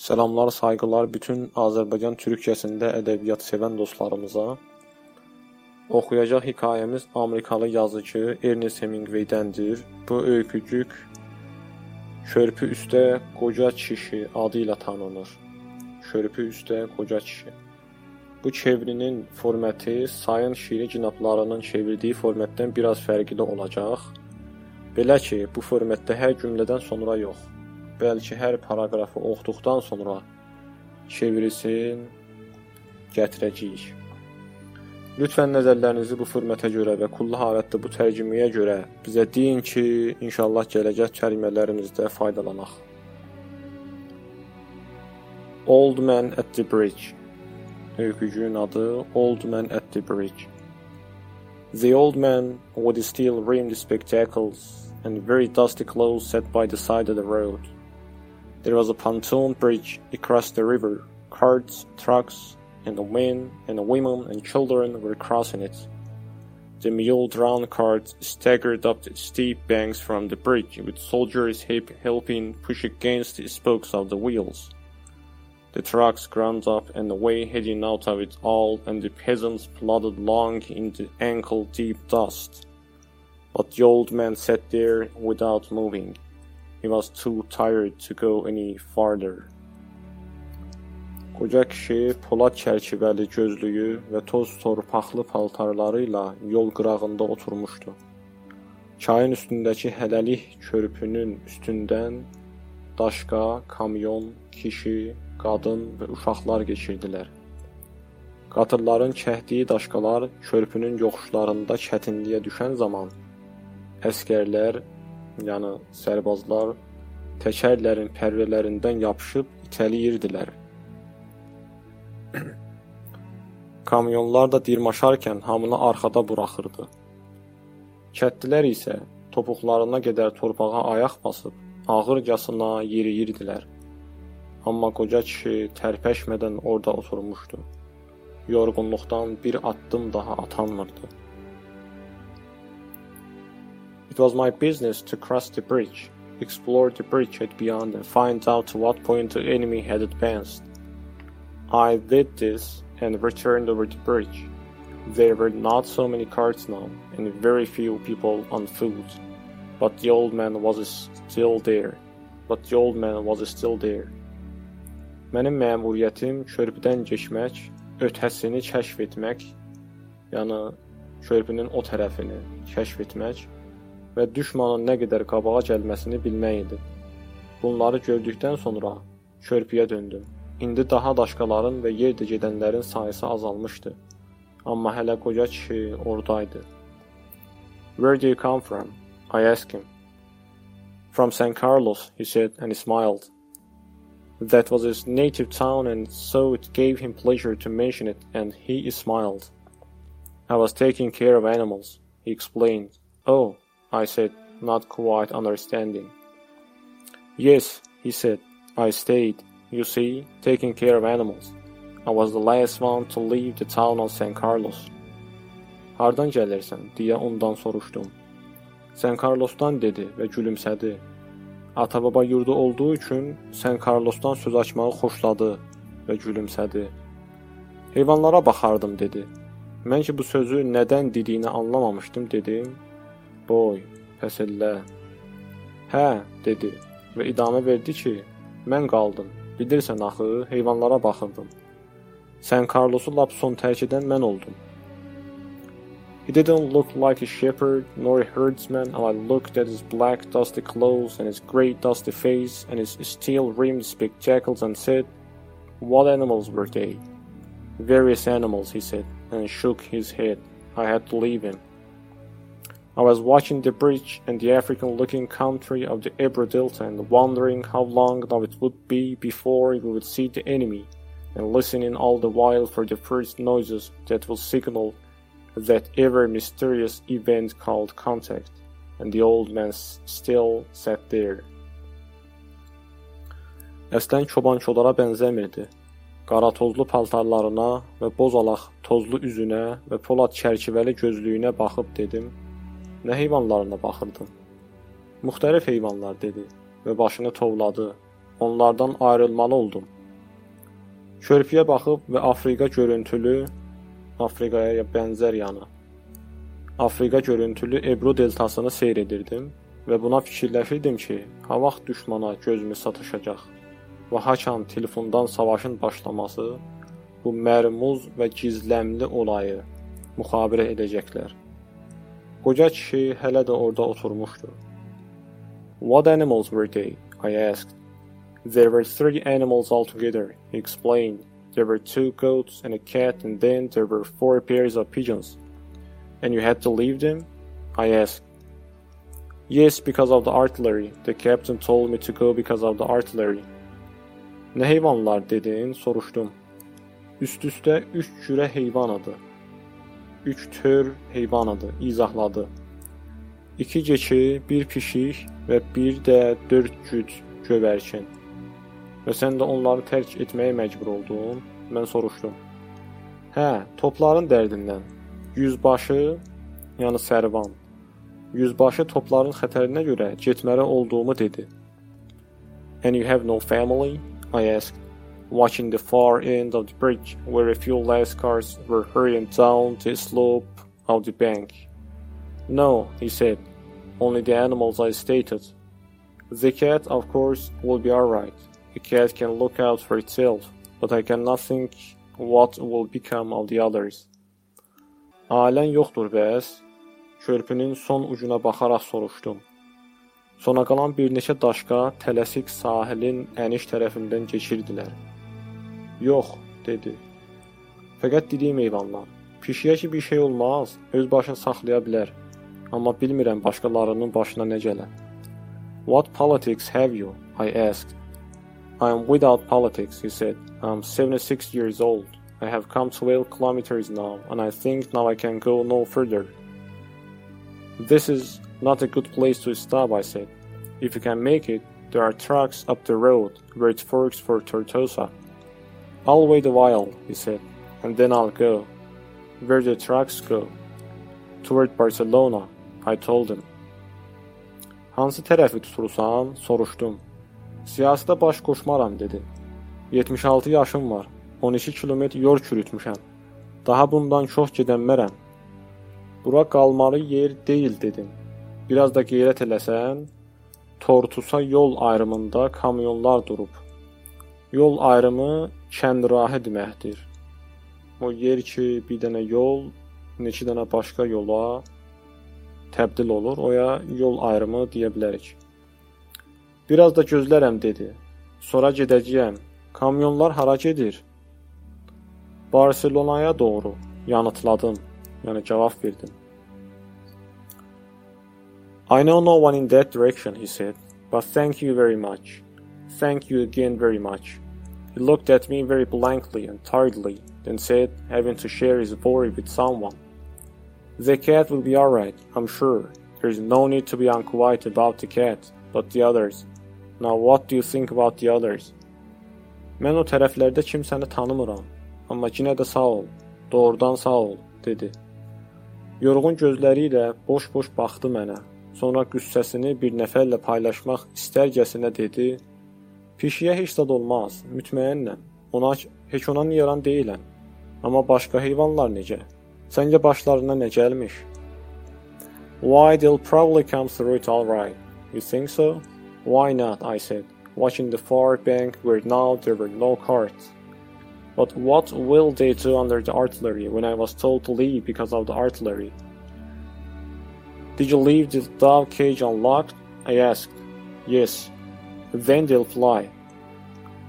Salamlar, sayğılar bütün Azərbaycan Türkiyəsində ədəbiyyat sevən dostlarımıza. Oxuyacaq hekayəmiz Amerikalı yazıcı Ernest Hemingway-dəndir. Bu öykücük Körpü üstə qoca kişi adı ilə tanınır. Körpü üstə qoca kişi. Bu çevrinin formatı Sayın Şiiri cinablarının çevirdiyi formatdan biraz fərqli olacaq. Belə ki, bu formatda hər cümlədən sonra yox, bəlkə hər paraqrafı oxuduqdan sonra çevirisin gətirəcəyik. Lütfən nəzərlərinizi bu formata görə və kullu halətdə bu tərcüməyə görə bizə deyin ki, inşallah gələcək kəlimələrimizdə faydalanaq. Old Man at the Bridge Öykücüyün adı Old Man at the Bridge. The old man with his steel rimmed spectacles and very dusty clothes sat by the side of the road. There was a pontoon bridge across the river. Carts, trucks, and the men and the women and children were crossing it. The mule-drawn carts staggered up the steep banks from the bridge, with soldiers helping push against the spokes of the wheels. The trucks ground up and away heading out of it all, and the peasants plodded along in the ankle-deep dust. But the old man sat there without moving. He was too tired to go any farther. Qoca kişi polad çərçivəli gözlüyü və toz torpaqlı paltarları ilə yol qırağında oturmuşdu. Çayın üstündəki hələlik körpünün üstündən daşqa, kamyon, kişi, qadın və uşaqlar keçirdilər. Qatırların çəkdiyi daşqalar körpünün yoxuşlarında çətinliyə düşən zaman əskərlər, yəni sərbazlar təkərlərin pərrələrindən yapışıb itəliyirdilər. Kamyonlar da dirmaşarkən hamını arxada buraxırdı. Kəndlilər isə topuqlarına qədər torpağa ayaq basıb ağırcasına yeriyirdilər. Amma qoca kişi tərpəşmədən orada oturmuşdu. Yorğunluqdan bir addım daha atanmırdı. It was my business to cross the bridge, explore the bridgehead beyond and find out to what point the enemy had advanced. I did this and returned over the bridge. There were not so many carts now, and very few people on foot. But the old man was still there. But the old man was still there. Mənim məmuriyyətim körpüdən keçmək, ötəsini kəşf etmək, yəni körpünün o tərəfini kəşf etmək və düşmanın nə qədər qabağa gəlməsini bilmək idi. Bunları gördükdən sonra körpüyə döndüm. İndi daha daşqaların və yerdə gedənlərin sayısı azalmışdı. Amma hələ qoca kişi oradaydı. Where do you come from? I asked him. From San Carlos, he said, and he smiled. That was his native town, and so it gave him pleasure to mention it, and he smiled. I was taking care of animals, he explained. Oh, I said, not quite understanding. Yes, he said, I stayed. You see, taking care of animals. I was the last one to leave the town of San Carlos. Hardan gəlirsən, deyə ondan soruşdum. San Carlosdan dedi və gülümsədi. Ata-baba yurdu olduğu üçün San Carlosdan söz açmağı xoşladı və gülümsədi. Heyvanlara baxardım dedi. Mən ki bu sözü nədən dediyini anlamamışdım dedim. Boy, pəsillə. Hə, dedi və idamə verdi ki, mən qaldım. Bilirsən axı, heyvanlara baxırdım. Sən Carlosu lap son tərk edən mən oldum. He didn't look like a shepherd nor a herdsman, and I looked at his black dusty clothes and his great dusty face and his steel-rimmed spectacles and said, What animals were they? Various animals, he said, and shook his head. I had to leave him. I was watching the bridge and the African-looking country of the Ebro Delta and wondering how long now it would be before we would see the enemy, and listening all the while for the first noises that will signal that ever mysterious event called contact, and the old man still sat there. Əslən çoban-çolara bənzəmirdi. Qara tozlu paltarlarına və tozlu üzünə və polad çərçivəli gözlüyünə baxıb dedim – Nə heyvanlarına baxırdın? Müxtəlif heyvanlar dedi və başını tovladı. onlardan ayrılmalı oldum. Körpüyə baxıb və Afrika görüntülü, Afrikaya bənzər yana, Afrika görüntülü Ebro deltasını seyr edirdim və buna fikirləşirdim ki, ha vaxt düşmana gözümü sataşacaq və haçan telefondan savaşın başlaması bu mərmuz və gizləmli olayı müxabirə edəcəklər. Qoca kişi hələ də orada oturmuşdu. What animals were they? I asked. There were three animals altogether, he explained. There were two goats and a cat, and then there were four pairs of pigeons. And you had to leave them? I asked. Yes, because of the artillery. The captain told me to go because of the artillery. Nə heyvanlar dedin? soruşdum. Üst-üstə üç cürə heyvan adı. Üç tör heyvan adı izahladı. İki keçi, bir pişik və bir də dörd cüt gövərçin. Və sən də onları tərk etməyə məcbur oldun? Mən soruşdum. Hə, topların dərdindən. Yüzbaşı, yəni Sərvan. Yüzbaşı topların xətərinə görə getməli olduğumu dedi. And you have no family? I asked, watching the far end of the bridge where a few lascars were hurrying down the slope of the bank. No, he said, only the animals I stated. The cat, of course, will be alright. A cat can look out for itself, but I cannot think what will become of the others. Ailən yoxdur bəs? Körpünün son ucuna baxaraq soruşdum. Sona qalan bir neçə daşqa tələsik sahilin əniş tərəfindən keçirdilər. Yox, dedi. Fəqət dediyim heyvanlar. Pişiyə ki bir şey olmaz, öz başını saxlaya bilər. Amma bilmirəm başqalarının başına nə gələ. What politics have you? I asked. I'm without politics, he said. I'm 76 years old. I have come 12 kilometers now, and I think now I can go no further. This is not a good place to stop, I said. If you can make it, there are trucks up the road where it forks for Tortosa. I'll wait a while, he said, and then I'll go. Where the trucks go? Toward Barcelona, I told him. Hansı tərəfi tutursan? soruşdum. Siyasətə baş qoşmaram dedi. 76 yaşım var. 12 kilometr yol çürütmüşəm. Daha bundan çox gedənmərəm. Bura qalmalı yer deyil dedim. Biraz da qeyrət eləsən, Tortusa yol ayrımında kamyonlar durub. Yol ayrımı kəndrahı deməkdir. O yer ki, bir dənə yol neçə dənə başqa yola təbdil olur, oya yol ayrımı deyə bilərik. Biraz da gözlərəm dedi. Sonra gedəcəyəm. Kamyonlar hara gedir? Barselonaya doğru. Yanıtladım. Yəni cavab verdim. I know no one in that direction, he said. But thank you very much. Thank you again very much. He looked at me very blankly and tiredly, then said, having to share his worry with someone. The cat will be alright, I'm sure. There is no need to be unquiet about the cat, but the others. Now what do you think about the others? Mən o tərəflərdə kimsəni tanımıram, amma yenə də sağ ol, doğrudan sağ ol, dedi. Yorğun gözləri ilə boş-boş baxdı mənə. Sonra qüssəsini bir nəfərlə paylaşmaq istərgəsinə dedi: "Pişiyə heç zad olmaz, mütməyinnəm. Ona heç ona yaran deyiləm. Amma başqa heyvanlar necə? Səncə başlarına nə gəlmiş?" Why they'll probably come through it all right. You think so? Why not? I said, watching the far bank where now there were no carts. But what will they do under the artillery when I was told to leave because of the artillery? Did you leave the dove cage unlocked? I asked. Yes. Then they'll fly.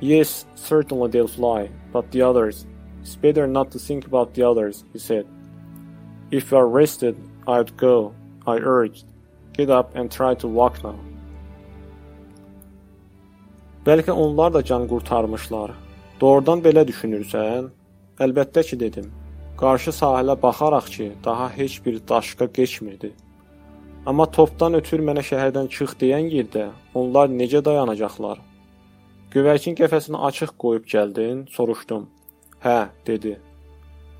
Yes, certainly they'll fly, but the others. It's better not to think about the others, he said. If you are rested, I'd go, I urged. Get up and try to walk now. Bəlkə onlar da can qurtarmışlar. Doğrudan belə düşünürsən? Əlbəttə ki, dedim. Qarşı sahilə baxaraq ki, daha heç bir daşqa keçmirdi. Amma topdan ötür mənə şəhərdən çıx deyən yerdə onlar necə dayanacaqlar? Gövərkin qəfəsini açıq qoyub gəldin, soruşdum. Hə, dedi.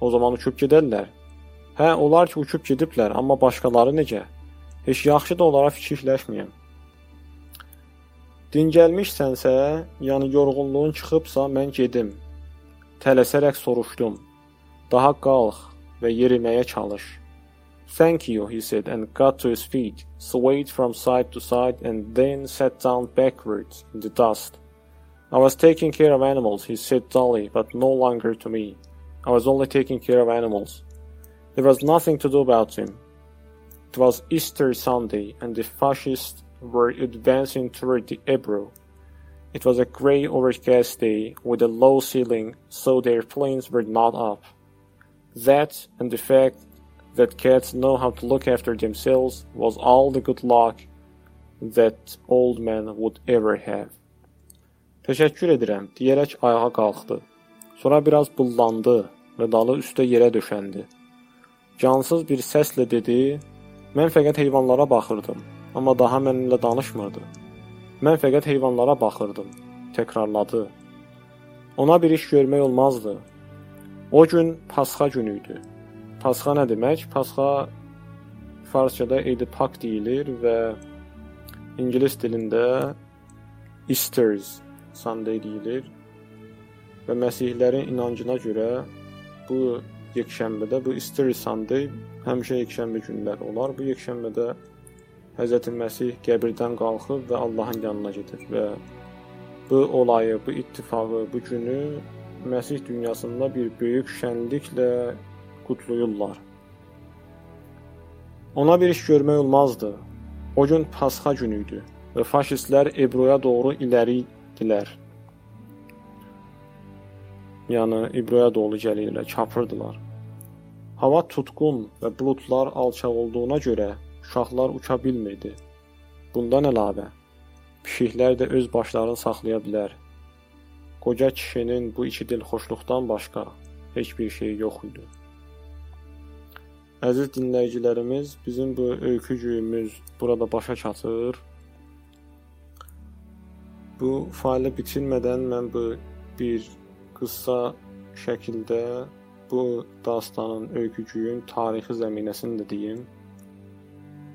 O zaman uçub gedərlər. Hə, onlar ki, uçub gediblər, amma başqaları necə? Heç yaxşı da onlara fikirləşməyəm. Dincəlmişsənsə, yəni yorğunluğun çıxıbsa, mən gedim. Tələsərək soruşdum. Daha qalx və yeriməyə çalış. Thank you, he said, and got to his feet, swayed from side to side, and then sat down backwards in the dust. I was taking care of animals, he said dully, but no longer to me. I was only taking care of animals. There was nothing to do about him. It was Easter Sunday, and the fascists were advancing toward the Ebro. It was a grey overcast day with a low ceiling, so their planes were not up. That and the fact that cats know how to look after themselves was all the good luck that old man would ever have. Təşəkkür edirəm, deyərək ayağa qalxdı. Sonra biraz bullandı və dalı üstə yerə döşəndi. Cansız bir səslə dedi: "Mən fəqət heyvanlara baxırdım, amma daha mənimlə danışmırdı. Mən fəqət heyvanlara baxırdım." təkrarladı. Ona bir iş görmək olmazdı. O gün Pasxa günü idi. Pasxa nə demək? Pasxa farsçada Eid Pak deyilir və ingilis dilində Easter's Sunday deyilir. Və məsihlərin inancına görə bu yekşənbədə bu Easter Sunday həmişə yekşənbə günləri olar. Bu yekşənbədə Həzrət Məsih qəbirdən qalxıb və Allahın yanına gedir və bu olayı, bu ittifaqı, bu günü Məsih dünyasında bir böyük şənliklə qutlayırlar. Ona bir iş görmək olmazdı. O gün Pasxa günü idi və faşistlər Ebroya doğru irəli getdilər. Yəni İbraya doğru gəlirlər, çapırdılar. Hava tutqun və buludlar alçaq olduğuna görə uşaqlar uça bilmirdi. Bundan əlavə, pişiklər də öz başlarını saxlaya bilər. Qoca kişinin bu iki dil xoşluqdan başqa heç bir şey yox idi. Əziz dinləyicilərimiz, bizim bu öykücüyümüz burada başa çatır. Bu faylı bitirmədən mən bu bir qısa şəkildə bu dastanın, öykücüyün tarixi zəminəsini də deyim.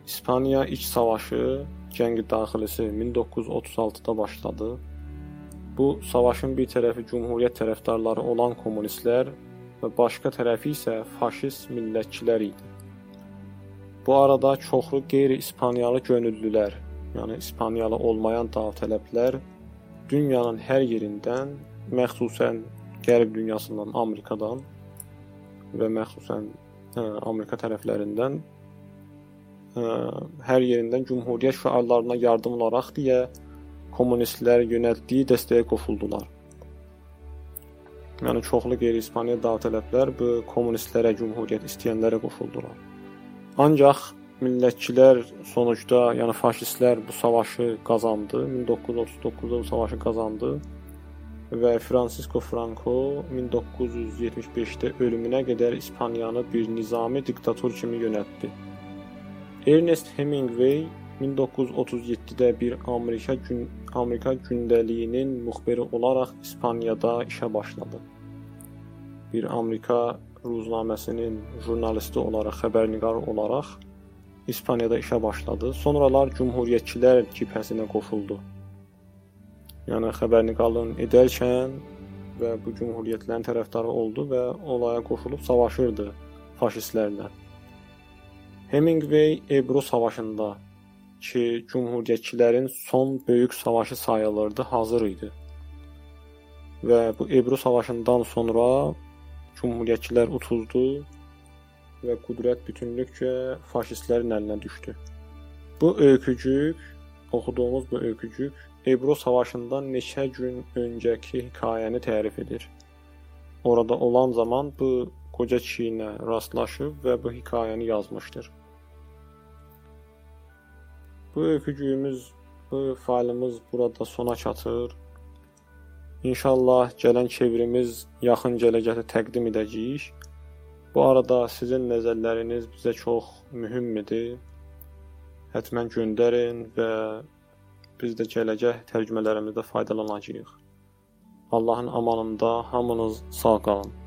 İspaniya iç savaşı, cəng daxilisi 1936-da başladı. Bu savaşın bir tərəfi cümhuriyyət tərəfdarları olan kommunistlər və başqa tərəfi isə faşist millətçilər idi. Bu arada çoxlu qeyri-İspaniyalı könüllülər, yəni İspaniyalı olmayan davtələblər dünyanın hər yerindən, məxsusən Qərb dünyasından, Amerikadan və məxsusən ə, Amerika tərəflərindən ə, hər yerindən cümhuriyyət şüarlarına yardım olaraq deyə kommunistlər yönəltdiyi dəstəyə qofuldular. Yəni çoxlu qeyri-İspaniya davtələblər bu kommunistlərə, cümhuriyyət istəyənlərə qoşuldular. Ancaq millətçilər sonuçda, yəni faşistlər bu savaşı qazandı. 1939-da bu savaşı qazandı və Francisco Franco 1975-də ölümünə qədər İspaniyanı bir nizami diktator kimi yönəltdi. Ernest Hemingway 1937-də bir Amerika gün Amerika gündəliyinin müxbiri olaraq İspaniyada işə başladı. Bir Amerika ruznaməsinin jurnalisti olaraq, xəbərnigar olaraq İspaniyada işə başladı. Sonralar Cümhuriyyətçilər cibhəsinə qoşuldu. Yəni xəbərnigarlığını edərkən və bu cümhuriyyətlərin tərəfdarı oldu və olaya qoşulub savaşırdı faşistlərlə. Hemingway Ebro savaşında ki, cümhuriyyətçilərin son böyük savaşı sayılırdı, hazır idi. Və bu Ebro savaşından sonra cümhuriyyətçilər utuldu və qüdrət bütünlükcə faşistlərin əlinə düşdü. Bu öykücük, oxuduğumuz bu öykücük Ebro savaşından neçə gün öncəki hekayəni tərif edir. Orada olan zaman bu qoca kişi ilə rastlaşıb və bu hekayəni yazmışdır. Bu öykücüyümüz, bu faylımız burada sona çatır. İnşallah gələn çevrimiz yaxın gələcəkdə təqdim edəcəyik. Bu arada sizin nəzərləriniz bizə çox mühümdir. Həttəmən göndərin və biz də gələcək tərcümələrimizdə faydalanacağıq. Allahın amanında hamınız sağ qalın.